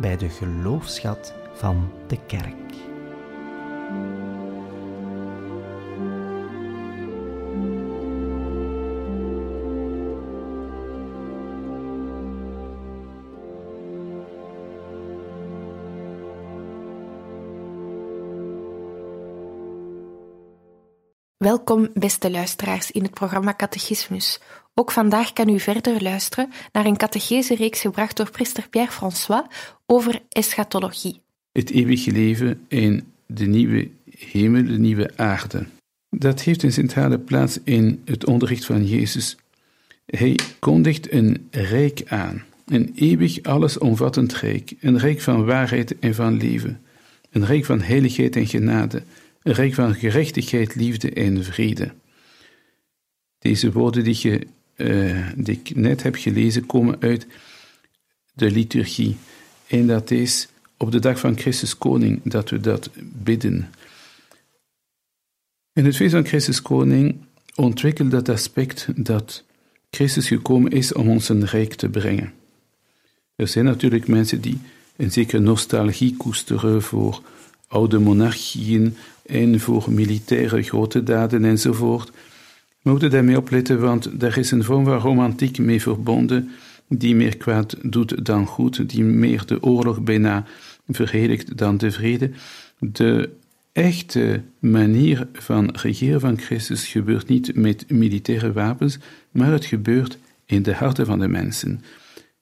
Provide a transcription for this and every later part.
bij de geloofschat van de kerk. Welkom, beste luisteraars, in het programma Catechismus. Ook vandaag kan u verder luisteren naar een catechese-reeks gebracht door priester Pierre François over eschatologie. Het eeuwige leven in de nieuwe hemel, de nieuwe aarde. Dat heeft een centrale plaats in het onderricht van Jezus. Hij kondigt een rijk aan, een eeuwig allesomvattend rijk, een rijk van waarheid en van leven, een rijk van heiligheid en genade, een rijk van gerechtigheid, liefde en vrede. Deze woorden die, je, uh, die ik net heb gelezen komen uit de liturgie. En dat is op de dag van Christus Koning dat we dat bidden. In het feest van Christus Koning ontwikkelt dat aspect dat Christus gekomen is om ons een rijk te brengen. Er zijn natuurlijk mensen die een zekere nostalgie koesteren voor oude monarchieën en voor militaire grote daden enzovoort. We moeten daarmee opletten, want er is een vorm van romantiek mee verbonden die meer kwaad doet dan goed, die meer de oorlog bijna verheerlijkt dan de vrede. De echte manier van regeren van Christus gebeurt niet met militaire wapens, maar het gebeurt in de harten van de mensen.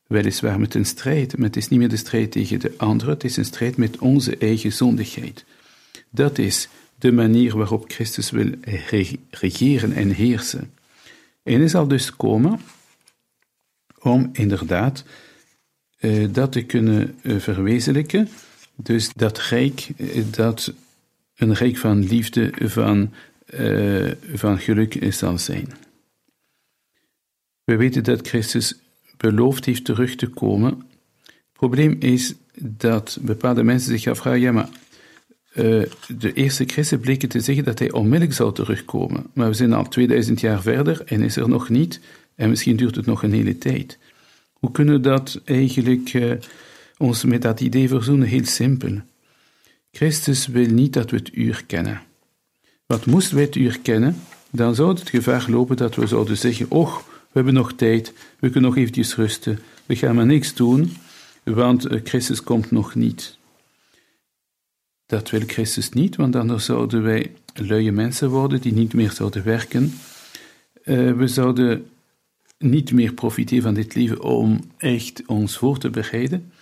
Weliswaar met een strijd, maar het is niet meer de strijd tegen de anderen, het is een strijd met onze eigen zondigheid. Dat is de manier waarop Christus wil regeren en heersen. En hij zal dus komen om inderdaad uh, dat te kunnen uh, verwezenlijken. Dus dat rijk, uh, dat een rijk van liefde, van, van geluk zal zijn. We weten dat Christus beloofd heeft terug te komen. Het probleem is dat bepaalde mensen zich afvragen, ja maar de eerste christen bleken te zeggen dat hij onmiddellijk zou terugkomen. Maar we zijn al 2000 jaar verder en is er nog niet. En misschien duurt het nog een hele tijd. Hoe kunnen we dat eigenlijk uh, ons met dat idee verzoenen? Heel simpel. Christus wil niet dat we het uur kennen. Wat moesten wij het uur kennen, dan zou het gevaar lopen dat we zouden zeggen: Och, we hebben nog tijd, we kunnen nog eventjes rusten, we gaan maar niks doen, want eh, Christus komt nog niet. Dat wil Christus niet, want anders zouden wij luie mensen worden die niet meer zouden werken. Uh, we zouden niet meer profiteren van dit leven om echt ons voor te bereiden.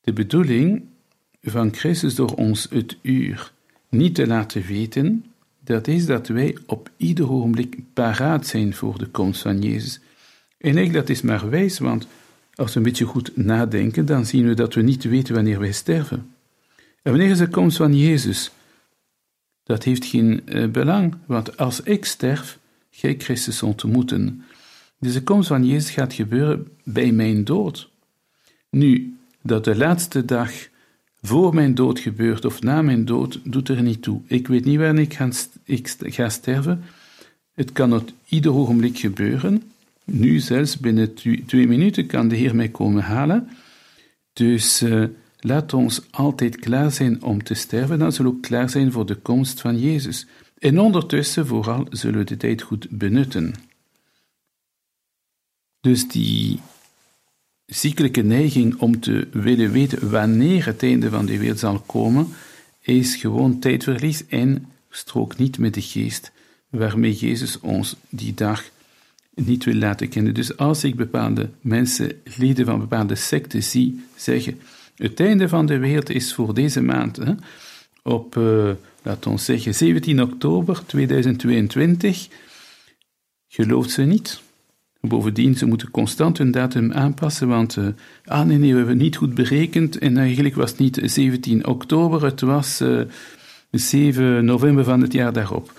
De bedoeling van Christus door ons het uur niet te laten weten, dat is dat wij op ieder ogenblik paraat zijn voor de komst van Jezus. En eigenlijk dat is maar wijs, want als we een beetje goed nadenken, dan zien we dat we niet weten wanneer wij sterven. En wanneer is de komst van Jezus? Dat heeft geen uh, belang, want als ik sterf, ga ik Christus ontmoeten. Dus de komst van Jezus gaat gebeuren bij mijn dood. Nu, dat de laatste dag voor mijn dood gebeurt of na mijn dood, doet er niet toe. Ik weet niet wanneer ik ga, sterven. Het kan op ieder ogenblik gebeuren. Nu zelfs binnen twee minuten kan de Heer mij komen halen. Dus uh, laat ons altijd klaar zijn om te sterven, dan zullen we ook klaar zijn voor de komst van Jezus. En ondertussen vooral zullen we de tijd goed benutten. Dus die ziekelijke neiging om te willen weten wanneer het einde van de wereld zal komen, is gewoon tijdverlies en strook niet met de geest waarmee Jezus ons die dag niet wil laten kennen. Dus als ik bepaalde mensen, leden van bepaalde secten zie zeggen, het einde van de wereld is voor deze maand, hè, op, uh, laten we zeggen, 17 oktober 2022, gelooft ze niet. Bovendien, ze moeten constant hun datum aanpassen, want uh, nee, nee, we hebben niet goed berekend en eigenlijk was het niet 17 oktober, het was uh, 7 november van het jaar daarop.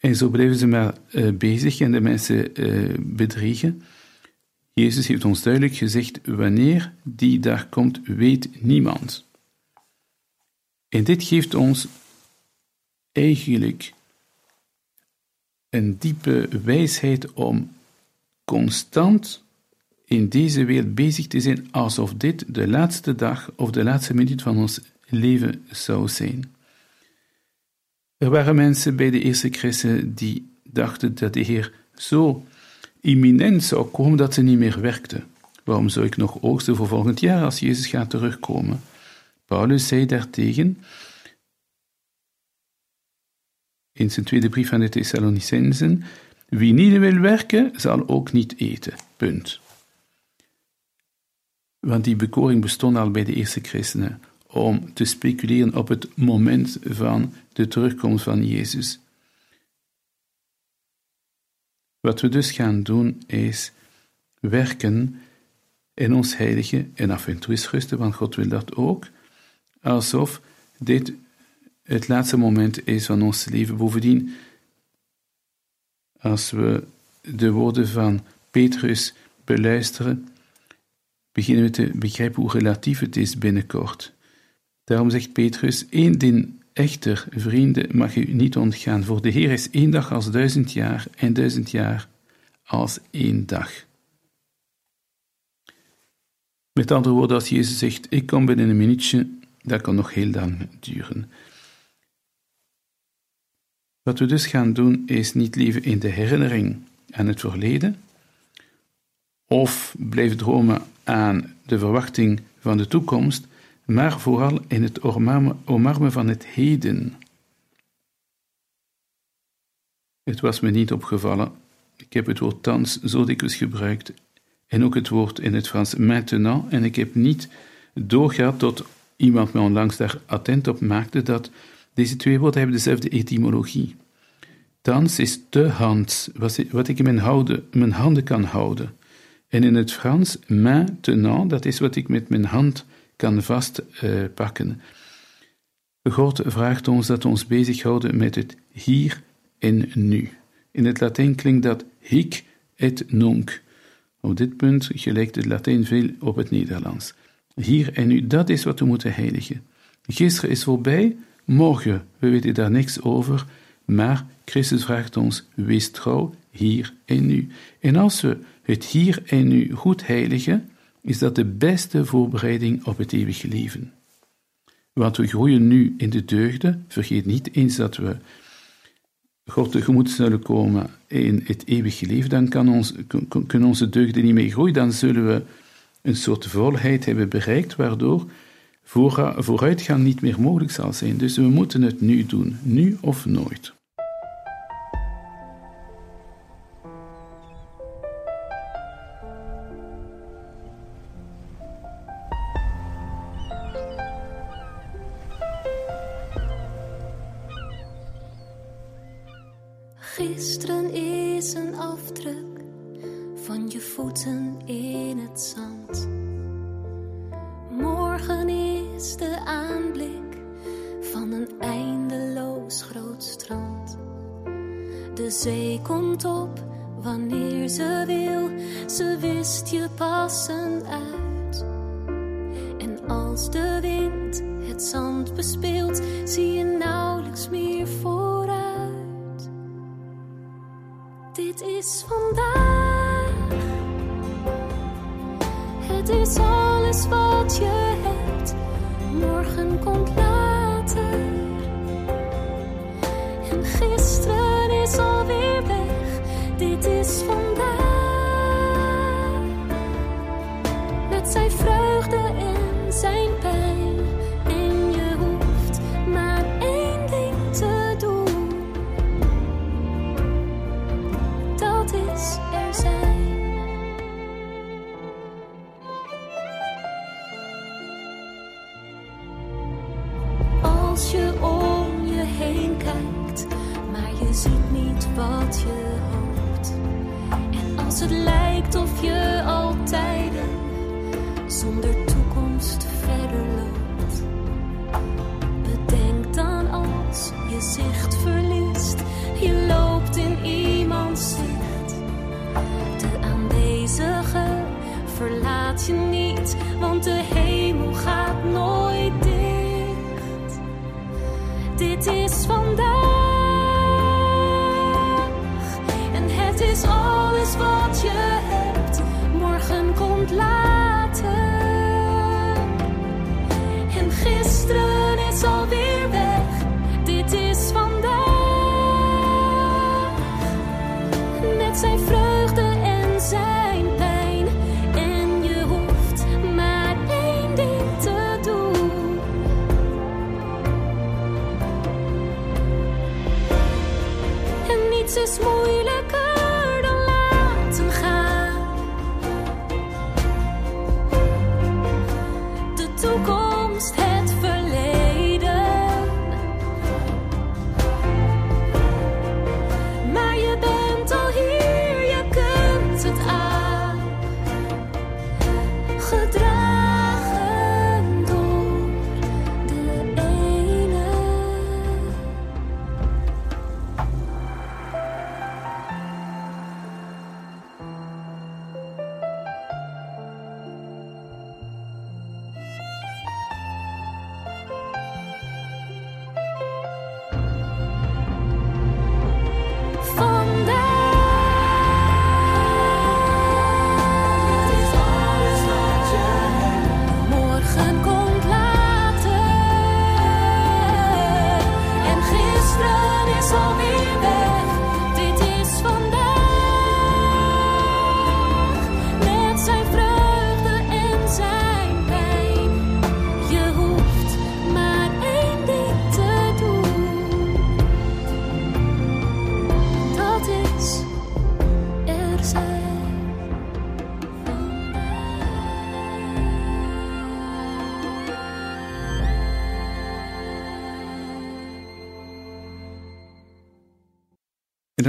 En zo blijven ze maar bezig en de mensen bedriegen. Jezus heeft ons duidelijk gezegd, wanneer die dag komt, weet niemand. En dit geeft ons eigenlijk een diepe wijsheid om constant in deze wereld bezig te zijn alsof dit de laatste dag of de laatste minuut van ons leven zou zijn. Er waren mensen bij de eerste christen die dachten dat de Heer zo imminent zou komen dat ze niet meer werkten. Waarom zou ik nog oogsten voor volgend jaar als Jezus gaat terugkomen? Paulus zei daartegen in zijn tweede brief aan de Thessalonicensen: Wie niet wil werken, zal ook niet eten. Punt. Want die bekoring bestond al bij de eerste christenen om te speculeren op het moment van de terugkomst van Jezus. Wat we dus gaan doen is werken in ons heilige en af en toe is rusten, want God wil dat ook, alsof dit het laatste moment is van ons leven. Bovendien, als we de woorden van Petrus beluisteren, beginnen we te begrijpen hoe relatief het is binnenkort. Daarom zegt Petrus: één ding echter, vrienden, mag u niet ontgaan. Voor de Heer is één dag als duizend jaar en duizend jaar als één dag. Met andere woorden, als Jezus zegt: Ik kom binnen een minuutje, dat kan nog heel lang duren. Wat we dus gaan doen, is niet leven in de herinnering aan het verleden, of blijven dromen aan de verwachting van de toekomst, maar vooral in het omarmen van het heden. Het was me niet opgevallen. Ik heb het woord thans zo dikwijls gebruikt en ook het woord in het Frans maintenant en ik heb niet doorgehad tot iemand me onlangs daar attent op maakte dat deze twee woorden hebben dezelfde etymologie. Thans is de hand, wat ik in mijn, mijn handen kan houden. En in het Frans, maintenant, dat is wat ik met mijn hand kan vastpakken. Uh, God vraagt ons dat we ons bezighouden met het hier en nu. In het Latijn klinkt dat hic et nunc. Op dit punt gelijkt het Latijn veel op het Nederlands. Hier en nu, dat is wat we moeten heiligen. Gisteren is voorbij, morgen, we weten daar niks over, maar Christus vraagt ons, wees trouw hier en nu. En als we het hier en nu goed heiligen, is dat de beste voorbereiding op het eeuwige leven. Want we groeien nu in de deugden, vergeet niet eens dat we God tegemoet zullen komen in het eeuwige leven, dan kan ons, kunnen onze deugden niet meer groeien, dan zullen we een soort volheid hebben bereikt, waardoor vooruitgang niet meer mogelijk zal zijn. Dus we moeten het nu doen, nu of nooit.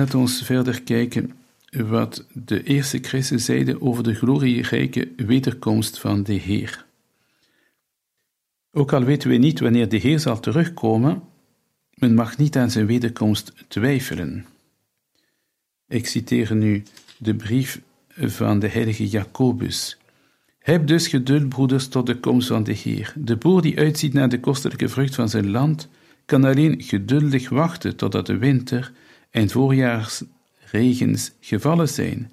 Laat ons verder kijken wat de eerste christen zeiden over de glorierijke wederkomst van de Heer. Ook al weten we niet wanneer de Heer zal terugkomen, men mag niet aan zijn wederkomst twijfelen. Ik citeer nu de brief van de heilige Jacobus. Heb dus geduld, broeders, tot de komst van de Heer. De boer die uitziet naar de kostelijke vrucht van zijn land, kan alleen geduldig wachten totdat de winter en voorjaarsregens gevallen zijn.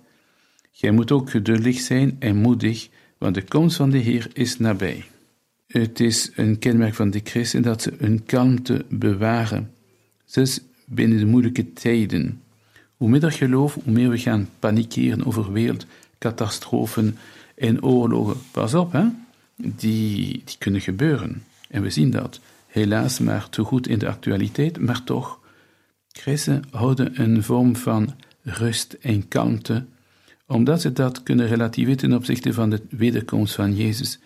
Gij moet ook geduldig zijn en moedig, want de komst van de Heer is nabij. Het is een kenmerk van de christen dat ze hun kalmte bewaren, zelfs binnen de moeilijke tijden. Hoe minder geloof, hoe meer we gaan panikeren over wereldcatastrofen en oorlogen. Pas op, hè? Die, die kunnen gebeuren. En we zien dat. Helaas maar te goed in de actualiteit, maar toch. Christen houden een vorm van rust en kalmte, omdat ze dat kunnen relativeren ten opzichte van de wederkomst van Jezus.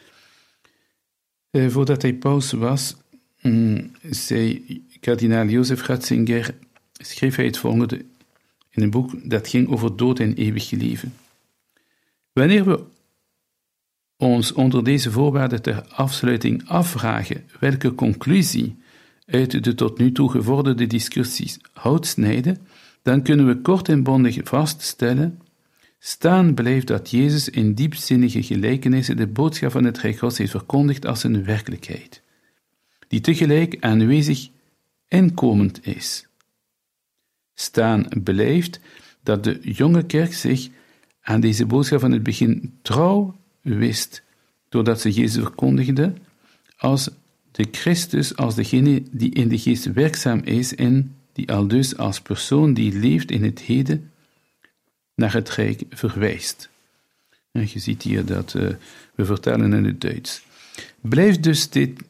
Eh, voordat hij paus was, mm, zei kardinaal Jozef Ratzinger, schreef hij het volgende in een boek dat ging over dood en eeuwig leven. Wanneer we ons onder deze voorwaarden ter afsluiting afvragen welke conclusie uit de tot nu toe gevorderde discussies hout snijden, dan kunnen we kort en bondig vaststellen Staan blijft dat Jezus in diepzinnige gelijkenissen de boodschap van het Rijk Gods heeft verkondigd als een werkelijkheid, die tegelijk aanwezig en komend is. Staan blijft dat de jonge kerk zich aan deze boodschap van het begin trouw wist, doordat ze Jezus verkondigde als de Christus, als degene die in de geest werkzaam is en die al dus als persoon die leeft in het heden naar het Rijk verwijst. En je ziet hier dat uh, we vertalen in het Duits. Blijft dus dit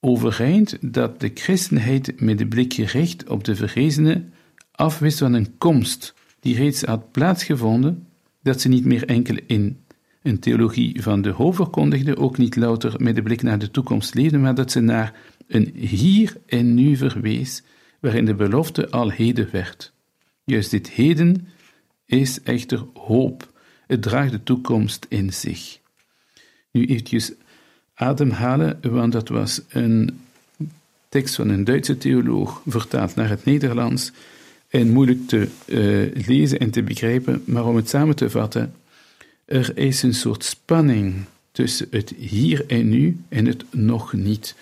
overeind dat de christenheid met de blik gericht op de verrezenen afwist van een komst die reeds had plaatsgevonden, dat ze niet meer enkel in een theologie van de hoofd verkondigde, ook niet louter met de blik naar de toekomst leefde, maar dat ze naar een hier en nu verwees, waarin de belofte al heden werd. Juist dit heden is echter hoop. Het draagt de toekomst in zich. Nu eventjes ademhalen, want dat was een tekst van een Duitse theoloog, vertaald naar het Nederlands en moeilijk te uh, lezen en te begrijpen, maar om het samen te vatten, er is een soort spanning tussen het hier en nu en het nog niet.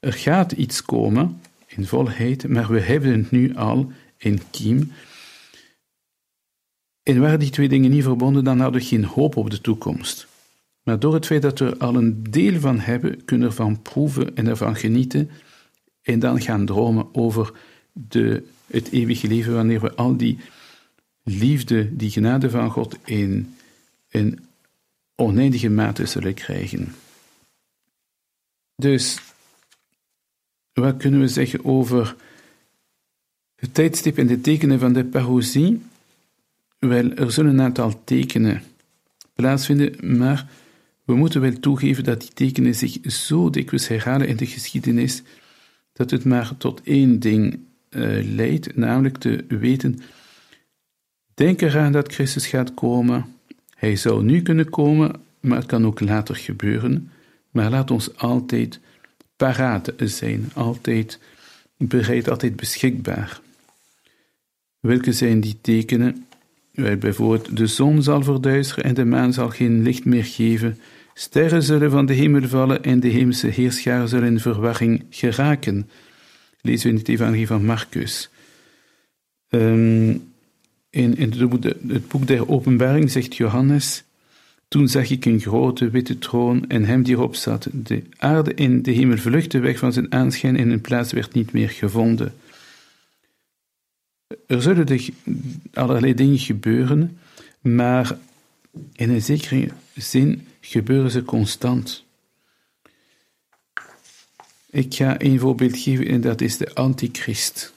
Er gaat iets komen in volheid, maar we hebben het nu al in kiem. En waren die twee dingen niet verbonden, dan hadden we geen hoop op de toekomst. Maar door het feit dat we er al een deel van hebben, kunnen we ervan proeven en ervan genieten en dan gaan dromen over de, het eeuwige leven, wanneer we al die liefde, die genade van God in een oneindige mate zullen krijgen. Dus, wat kunnen we zeggen over het tijdstip en de tekenen van de parousie? Wel, er zullen een aantal tekenen plaatsvinden, maar we moeten wel toegeven dat die tekenen zich zo dikwijls herhalen in de geschiedenis dat het maar tot één ding uh, leidt, namelijk te weten: denk eraan dat Christus gaat komen. Hij zou nu kunnen komen, maar het kan ook later gebeuren. Maar laat ons altijd paraat zijn, altijd bereid, altijd beschikbaar. Welke zijn die tekenen? Wel, bijvoorbeeld, de zon zal verduisteren en de maan zal geen licht meer geven. Sterren zullen van de hemel vallen en de hemelse heerschaar zullen in verwarring geraken. Lezen we in het evangelie van Marcus. Um, in, in het boek der openbaring zegt Johannes, toen zag ik een grote witte troon en hem die erop zat. De aarde en de hemel vluchtten weg van zijn aanschijn en hun plaats werd niet meer gevonden. Er zullen dus allerlei dingen gebeuren, maar in een zekere zin gebeuren ze constant. Ik ga een voorbeeld geven en dat is de antichrist.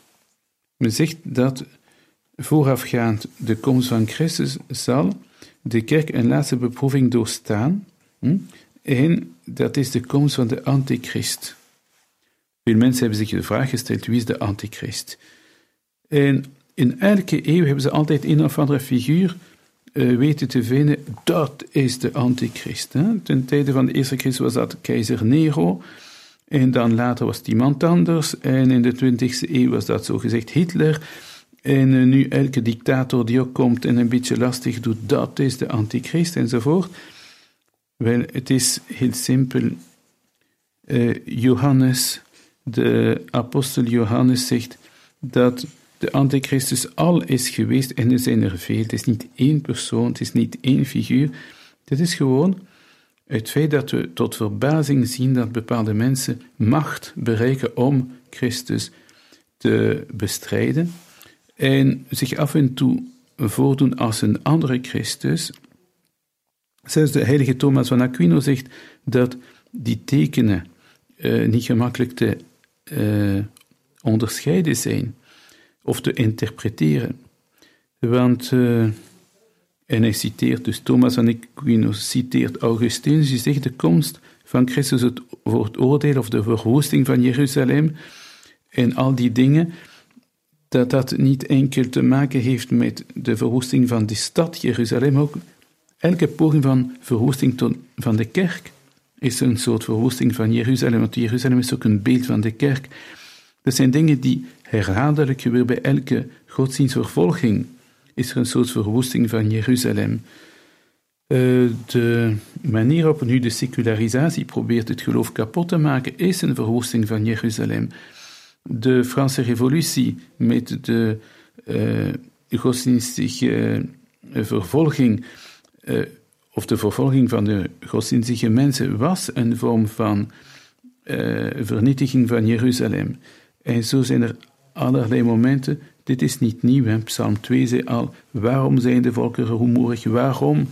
Men zegt dat voorafgaand de komst van Christus zal de kerk een laatste beproeving doorstaan. Hm? En dat is de komst van de antichrist. Veel mensen hebben zich de vraag gesteld, wie is de antichrist? En in elke eeuw hebben ze altijd een of andere figuur uh, weten te vinden, dat is de antichrist. Hè? Ten tijde van de eerste Christus was dat keizer Nero, en dan later was het iemand anders, en in de 20e eeuw was dat zogezegd Hitler, en uh, nu elke dictator die ook komt en een beetje lastig doet, dat is de antichrist, enzovoort. Wel, het is heel simpel. Uh, Johannes, de apostel Johannes zegt dat de antichristus al is geweest en er zijn er veel. Het is niet één persoon, het is niet één figuur. Het is gewoon het feit dat we tot verbazing zien dat bepaalde mensen macht bereiken om Christus te bestrijden en zich af en toe voordoen als een andere Christus. Zelfs de heilige Thomas van Aquino zegt dat die tekenen uh, niet gemakkelijk te uh, onderscheiden zijn of te interpreteren. Want, uh, en hij citeert dus Thomas van Aquinas, citeert Augustinus, die zegt de komst van Christus het, voor het oordeel of de verwoesting van Jeruzalem en al die dingen, dat dat niet enkel te maken heeft met de verwoesting van de stad Jeruzalem, ook elke poging van verwoesting van de kerk is een soort verwoesting van Jeruzalem, want Jeruzalem is ook een beeld van de kerk. Dat zijn dingen die herhaaldelijk gebeuren bij elke godsdienstvervolging. Is er een soort verwoesting van Jeruzalem. Uh, de manier waarop nu de secularisatie probeert het geloof kapot te maken, is een verwoesting van Jeruzalem. De Franse Revolutie met de uh, godsdienstige uh, vervolging, of de vervolging van de godsdienstige mensen, was een vorm van vernietiging van Jeruzalem. En zo zijn er allerlei momenten. Dit is niet nieuw. Hè? Psalm 2 zei al: waarom zijn de volkeren rumoerig? Waarom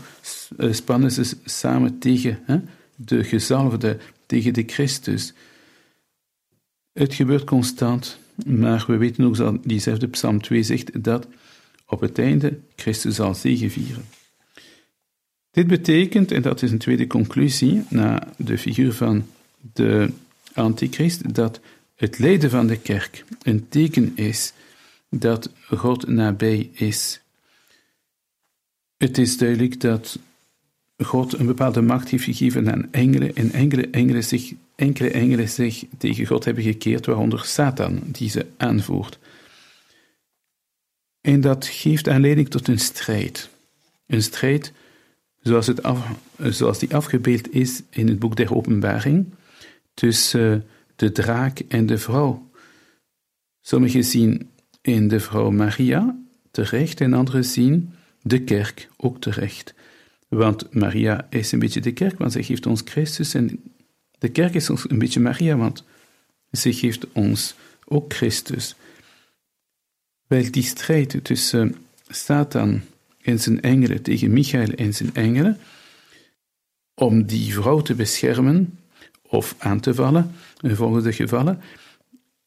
eh, spannen ze samen tegen hè? de gezalfde, tegen de Christus? Het gebeurt constant, maar we weten ook dat diezelfde Psalm 2 zegt dat op het einde Christus zal zegevieren. Dit betekent, en dat is een tweede conclusie na de figuur van de antichrist, dat het lijden van de kerk een teken is dat God nabij is. Het is duidelijk dat God een bepaalde macht heeft gegeven aan engelen en enkele engelen zich, enkele engelen zich tegen God hebben gekeerd, waaronder Satan, die ze aanvoert. En dat geeft aanleiding tot een strijd. Een strijd zoals, het zoals die afgebeeld is in het boek der Openbaring, tussen de draak en de vrouw. Sommigen zien in de vrouw Maria terecht en anderen zien de kerk ook terecht. Want Maria is een beetje de kerk, want zij geeft ons Christus. En de kerk is ons een beetje Maria, want ze geeft ons ook Christus. Wel, die strijd tussen Satan en zijn engelen tegen Michael en zijn engelen, om die vrouw te beschermen of aan te vallen, in volgende gevallen.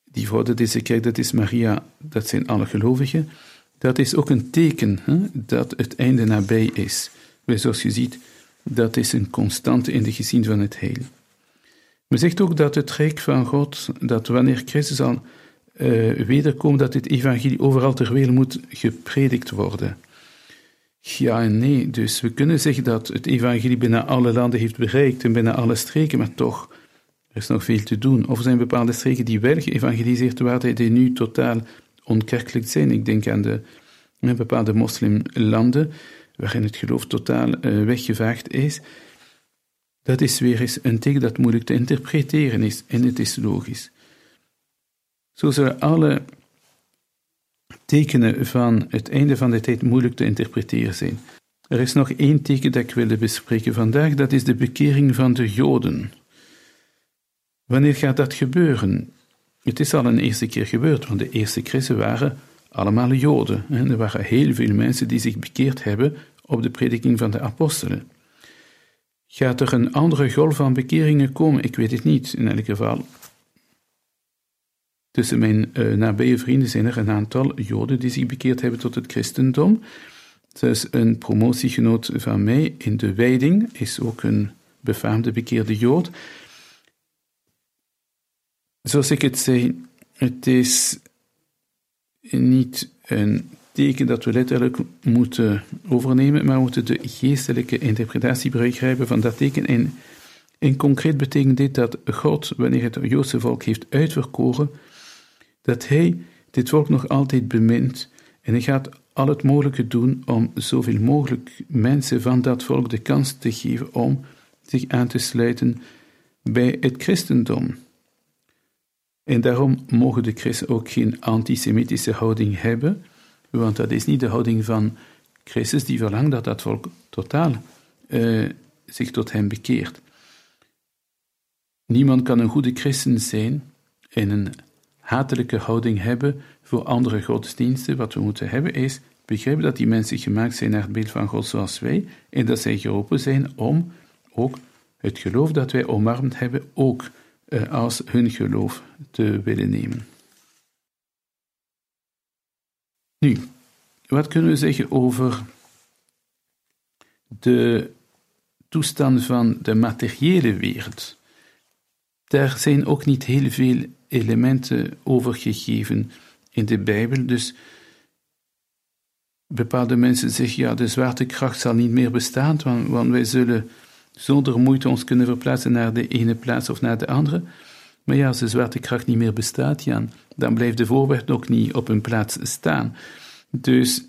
Die vrouw, dat is de kerk, dat is Maria, dat zijn alle gelovigen. Dat is ook een teken hè, dat het einde nabij is. Zoals je ziet, dat is een constante in de gezien van het heil. Men zegt ook dat het rijk van God, dat wanneer Christus zal uh, wederkomen, dat het evangelie overal ter wereld moet gepredikt worden. Ja en nee, dus we kunnen zeggen dat het evangelie binnen alle landen heeft bereikt en binnen alle streken, maar toch, er is nog veel te doen. Of er zijn bepaalde streken die wel geëvangeliseerd worden, die nu totaal onkerkelijk zijn. Ik denk aan de bepaalde moslimlanden, waarin het geloof totaal uh, weggevaagd is. Dat is weer eens een teken dat moeilijk te interpreteren is, en het is logisch. Zo zullen alle tekenen van het einde van de tijd moeilijk te interpreteren zijn. Er is nog één teken dat ik wilde bespreken vandaag, dat is de bekering van de Joden. Wanneer gaat dat gebeuren? Het is al een eerste keer gebeurd, want de eerste christen waren allemaal Joden. En er waren heel veel mensen die zich bekeerd hebben op de prediking van de apostelen. Gaat er een andere golf van bekeringen komen? Ik weet het niet. In elk geval, Tussen mijn uh, nabije vrienden zijn er een aantal Joden die zich bekeerd hebben tot het christendom. Zelfs een promotiegenoot van mij in de Weiding is ook een befaamde bekeerde Jood. Zoals ik het zei, het is niet een teken dat we letterlijk moeten overnemen, maar we moeten de geestelijke interpretatie begrijpen van dat teken. En in concreet betekent dit dat God, wanneer het Joodse volk heeft uitverkoren, dat hij dit volk nog altijd bemint en hij gaat al het mogelijke doen om zoveel mogelijk mensen van dat volk de kans te geven om zich aan te sluiten bij het christendom. En daarom mogen de christen ook geen antisemitische houding hebben, want dat is niet de houding van Christus die verlangt dat dat volk totaal uh, zich tot hem bekeert. Niemand kan een goede christen zijn en een hatelijke houding hebben voor andere godsdiensten. Wat we moeten hebben is begrijpen dat die mensen gemaakt zijn naar het beeld van God zoals wij en dat zij geroepen zijn om ook het geloof dat wij omarmd hebben ook uh, als hun geloof te willen nemen. Nu, wat kunnen we zeggen over de toestand van de materiële wereld? Daar zijn ook niet heel veel elementen overgegeven in de Bijbel. Dus bepaalde mensen zeggen, ja, de zwaartekracht zal niet meer bestaan, want, want wij zullen zonder moeite ons kunnen verplaatsen naar de ene plaats of naar de andere. Maar ja, als de zwaartekracht niet meer bestaat, Jan, dan blijft de voorwerp ook niet op een plaats staan. Dus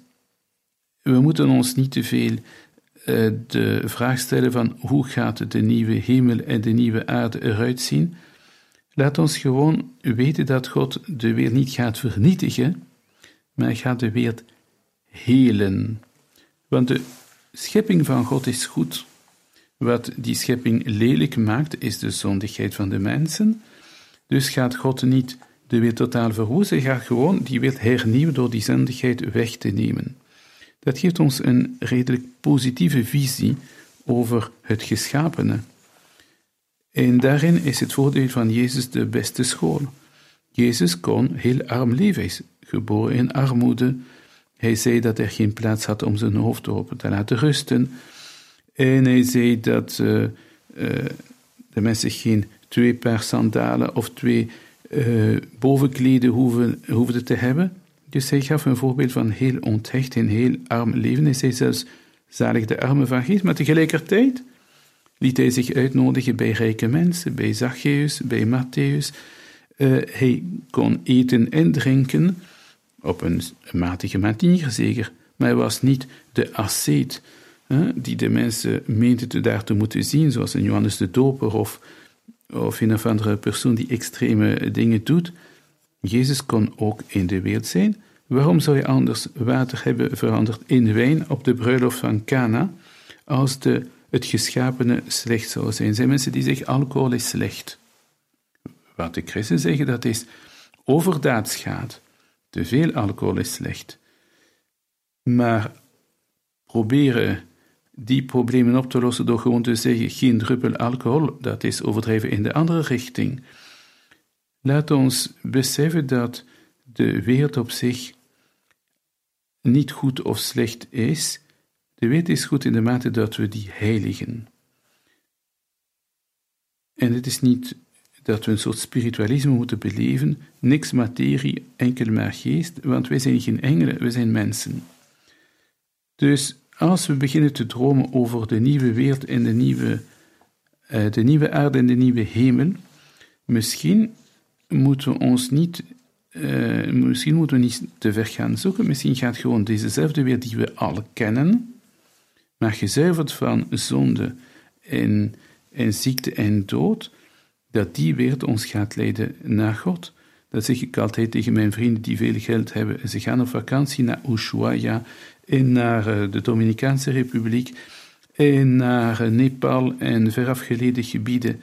we moeten ons niet te veel uh, de vraag stellen van hoe gaat de nieuwe hemel en de nieuwe aarde eruit zien, Laat ons gewoon weten dat God de wereld niet gaat vernietigen, maar gaat de wereld helen. Want de schepping van God is goed. Wat die schepping lelijk maakt, is de zondigheid van de mensen. Dus gaat God niet de wereld totaal verwoesten, gaat gewoon die wereld hernieuwen door die zondigheid weg te nemen. Dat geeft ons een redelijk positieve visie over het geschapene. En daarin is het voordeel van Jezus de beste school. Jezus kon heel arm leven, hij is geboren in armoede. Hij zei dat er geen plaats had om zijn hoofd erop te laten rusten. En hij zei dat uh, de mensen geen twee paar sandalen of twee uh, bovenkleden hoeven, hoefden te hebben. Dus hij gaf een voorbeeld van heel onthecht en heel arm leven. Hij zei zelfs zalig de armen van geest, maar tegelijkertijd liet hij zich uitnodigen bij rijke mensen, bij Zacchaeus, bij Matthäus. Uh, hij kon eten en drinken, op een matige manier zeker, maar hij was niet de asceet die de mensen meenden daar te moeten zien, zoals een Johannes de Doper of, of een of andere persoon die extreme dingen doet. Jezus kon ook in de wereld zijn. Waarom zou je anders water hebben veranderd in wijn op de bruiloft van Cana, als de, het geschapene slecht zou zijn? Zijn mensen die zeggen alcohol is slecht. Wat de christen zeggen, dat is overdaad Te veel alcohol is slecht. Maar proberen die problemen op te lossen door gewoon te zeggen geen druppel alcohol, dat is overdreven in de andere richting. Laat ons beseffen dat de wereld op zich niet goed of slecht is. De wereld is goed in de mate dat we die heiligen. En het is niet dat we een soort spiritualisme moeten beleven, niks materie, enkel maar geest, want wij zijn geen engelen, we zijn mensen. Dus als we beginnen te dromen over de nieuwe wereld en de nieuwe, uh, de nieuwe aarde en de nieuwe hemel, misschien moeten we ons niet, uh, misschien moeten we niet te ver gaan zoeken, misschien gaat gewoon dezezelfde wereld die we al kennen, maar gezuiverd van zonde en, en ziekte en dood, dat die wereld ons gaat leiden naar God. Dat zeg ik altijd tegen mijn vrienden die veel geld hebben. Ze gaan op vakantie naar Ushuaia en naar eh, de Dominicaanse Republiek en naar eh, Nepal en verafgeleden gebieden.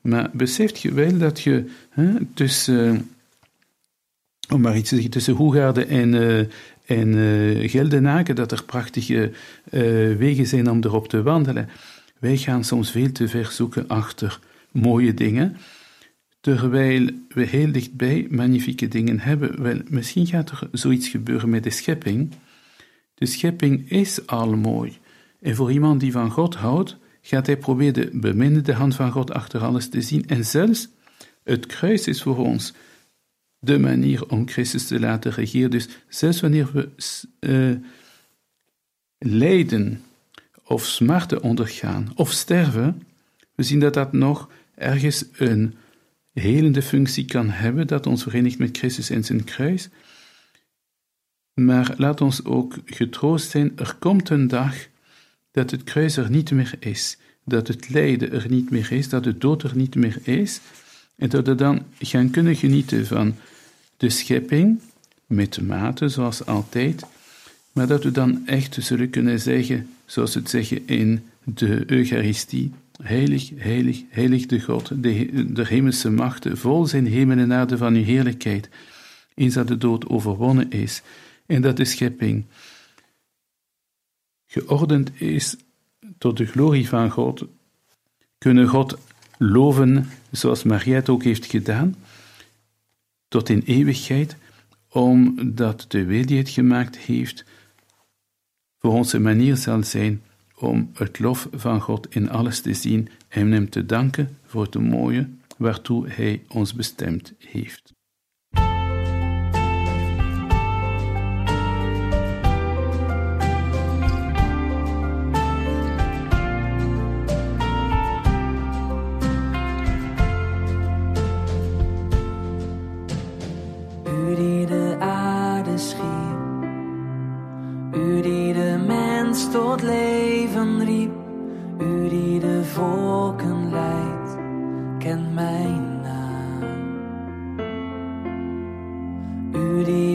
Maar beseft je wel dat je hè, tussen, eh, om maar iets te zeggen, tussen Hoegaarde en, uh, en uh, Geldenaken, dat er prachtige wegen zijn om erop te wandelen. Wij gaan soms veel te ver zoeken achter mooie dingen, terwijl we heel dichtbij magnifieke dingen hebben. Wel, misschien gaat er zoiets gebeuren met de schepping, de schepping is al mooi. En voor iemand die van God houdt, gaat hij proberen de beminnende hand van God achter alles te zien. En zelfs het kruis is voor ons de manier om Christus te laten regeren. Dus zelfs wanneer we uh, lijden of smarten ondergaan of sterven, we zien dat dat nog ergens een helende functie kan hebben, dat ons verenigt met Christus en zijn kruis. Maar laat ons ook getroost zijn, er komt een dag dat het kruis er niet meer is, dat het lijden er niet meer is, dat de dood er niet meer is, en dat we dan gaan kunnen genieten van de schepping, met mate zoals altijd, maar dat we dan echt zullen kunnen zeggen, zoals we het zeggen in de Eucharistie, heilig, heilig, heilig de God, de, de hemelse machten, vol zijn hemel en aarde van uw heerlijkheid, eens dat de dood overwonnen is, en dat de schepping geordend is tot de glorie van God, kunnen God loven zoals Maria het ook heeft gedaan, tot in eeuwigheid, omdat de wil die het gemaakt heeft, voor ons een manier zal zijn om het lof van God in alles te zien en hem te danken voor het mooie waartoe hij ons bestemd heeft.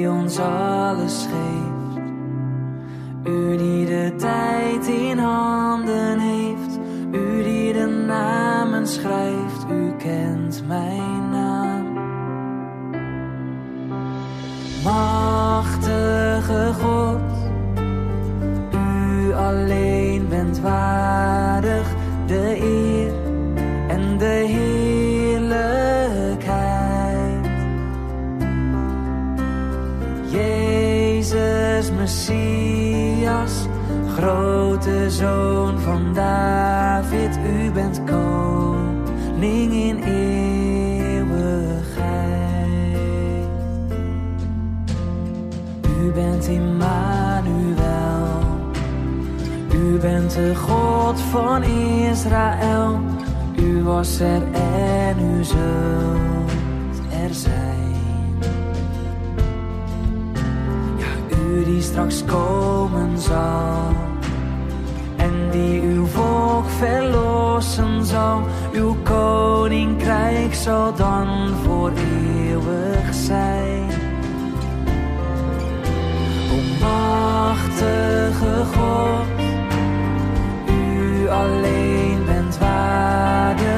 ons alles geeft. U die de tijd in handen heeft, u die de namen schrijft, u kent mijn naam. Machtig de God van Israël. U was er en u zult er zijn. Ja, u die straks komen zal. En die uw volk verlossen zal. Uw koninkrijk zal dan voor eeuwig zijn. O machtige God, alleen bent waardig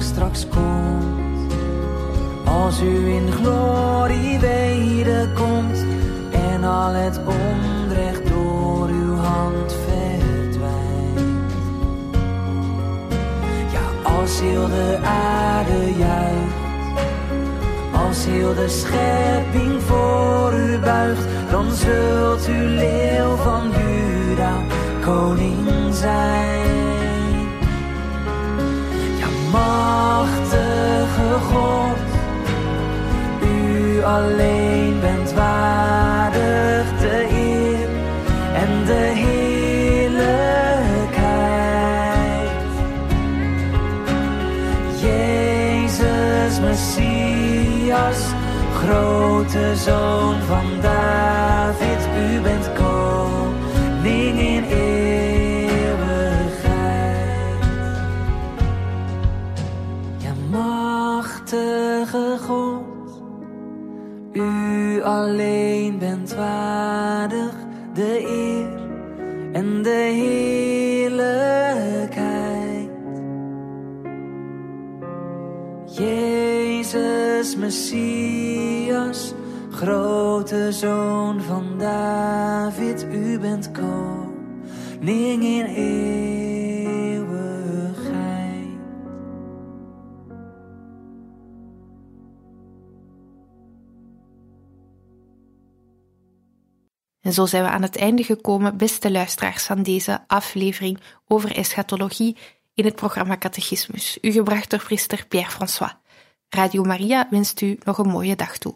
straks komt, als u in glorie wederkomt en al het onrecht door uw hand verdwijnt. Ja, als heel de aarde juicht, als heel de schepping voor u buigt, dan zult u leeuw van Juda koning zijn. Machtige God, u alleen bent waardig de eer en de heerlijkheid. Jezus Messias, grote zoon van David, u bent koning in eeuwigheid. U alleen bent waardig de eer en de heerlijkheid. Jezus Messias, grote zoon van David, u bent koning in eeuwigheid. En zo zijn we aan het einde gekomen, beste luisteraars, van deze aflevering over eschatologie in het programma Catechismus, u gebracht door priester Pierre François. Radio Maria wenst u nog een mooie dag toe.